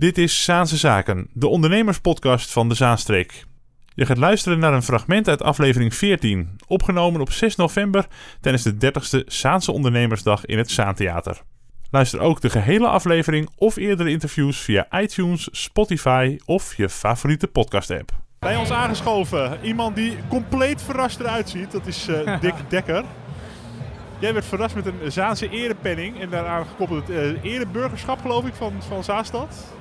Dit is Zaanse Zaken, de ondernemerspodcast van de Zaanstreek. Je gaat luisteren naar een fragment uit aflevering 14, opgenomen op 6 november tijdens de 30ste Zaanse Ondernemersdag in het Zaantheater. Luister ook de gehele aflevering of eerdere interviews via iTunes, Spotify of je favoriete podcast-app. Bij ons aangeschoven iemand die compleet verrast eruit ziet, dat is uh, Dick Dekker. Jij werd verrast met een Zaanse erepenning en daaraan gekoppeld het uh, ereburgerschap, geloof ik, van, van Zaanstad.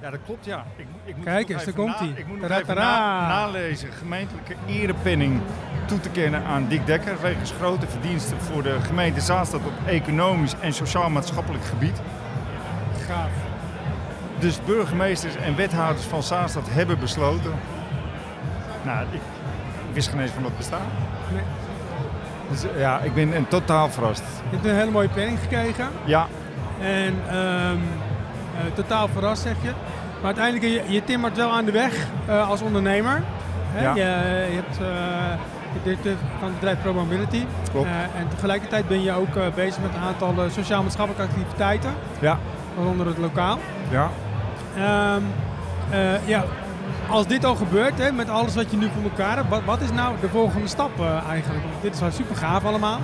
Ja, dat klopt, ja. Ik, ik moet Kijk eens, daar komt hij. Ik moet nog even na, nalezen. Gemeentelijke erepenning toe te kennen aan Dick Dekker... wegens grote verdiensten voor de gemeente Zaanstad op economisch en sociaal-maatschappelijk gebied. Gaaf. Dus burgemeesters en wethouders van Zaanstad hebben besloten... Nou, ik, ik wist geen eens van dat bestaan. Nee. Dus ja, ik ben een totaal verrast. Je hebt een hele mooie penning gekregen. Ja. En um, uh, totaal verrast zeg je. Maar uiteindelijk, je, je timmert wel aan de weg uh, als ondernemer. Hè? Ja. Je, je hebt uh, de directeur van het bedrijf Pro Mobility. Klopt. en tegelijkertijd ben je ook bezig met een aantal sociaal-maatschappelijke activiteiten. Ja. Waaronder het lokaal. Ja. Um, ja, als dit al gebeurt, hè, met alles wat je nu voor elkaar hebt, wat, wat is nou de volgende stap uh, eigenlijk? Dit is wel super gaaf allemaal.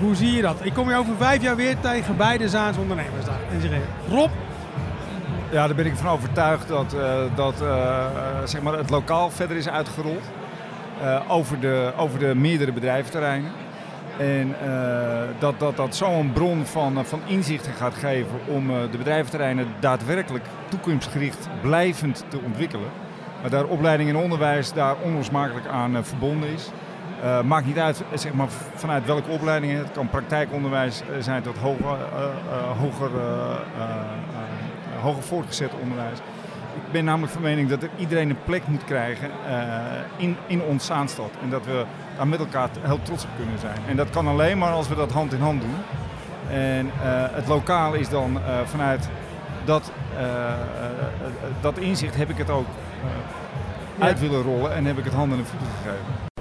Hoe zie je dat? Ik kom je over vijf jaar weer tegen bij de Zaans Ondernemersdag. En zeg Rob? Ja, daar ben ik van overtuigd dat, uh, dat uh, zeg maar het lokaal verder is uitgerold. over, de, over de meerdere bedrijventerreinen. En uh, dat dat, dat zo'n bron van, uh, van inzichten gaat geven om uh, de bedrijventerreinen daadwerkelijk toekomstgericht blijvend te ontwikkelen. Maar daar opleiding en onderwijs daar onlosmakelijk aan verbonden is. maakt niet uit zeg maar, vanuit welke opleidingen. Het kan praktijkonderwijs zijn tot hoger, hoger, hoger voortgezet onderwijs. Ik ben namelijk van mening dat er iedereen een plek moet krijgen uh, in, in ons Zaanstad. En dat we daar met elkaar heel trots op kunnen zijn. En dat kan alleen maar als we dat hand in hand doen. En uh, het lokaal is dan uh, vanuit dat, dat inzicht heb ik het ook uit willen rollen en heb ik het handen en voeten gegeven.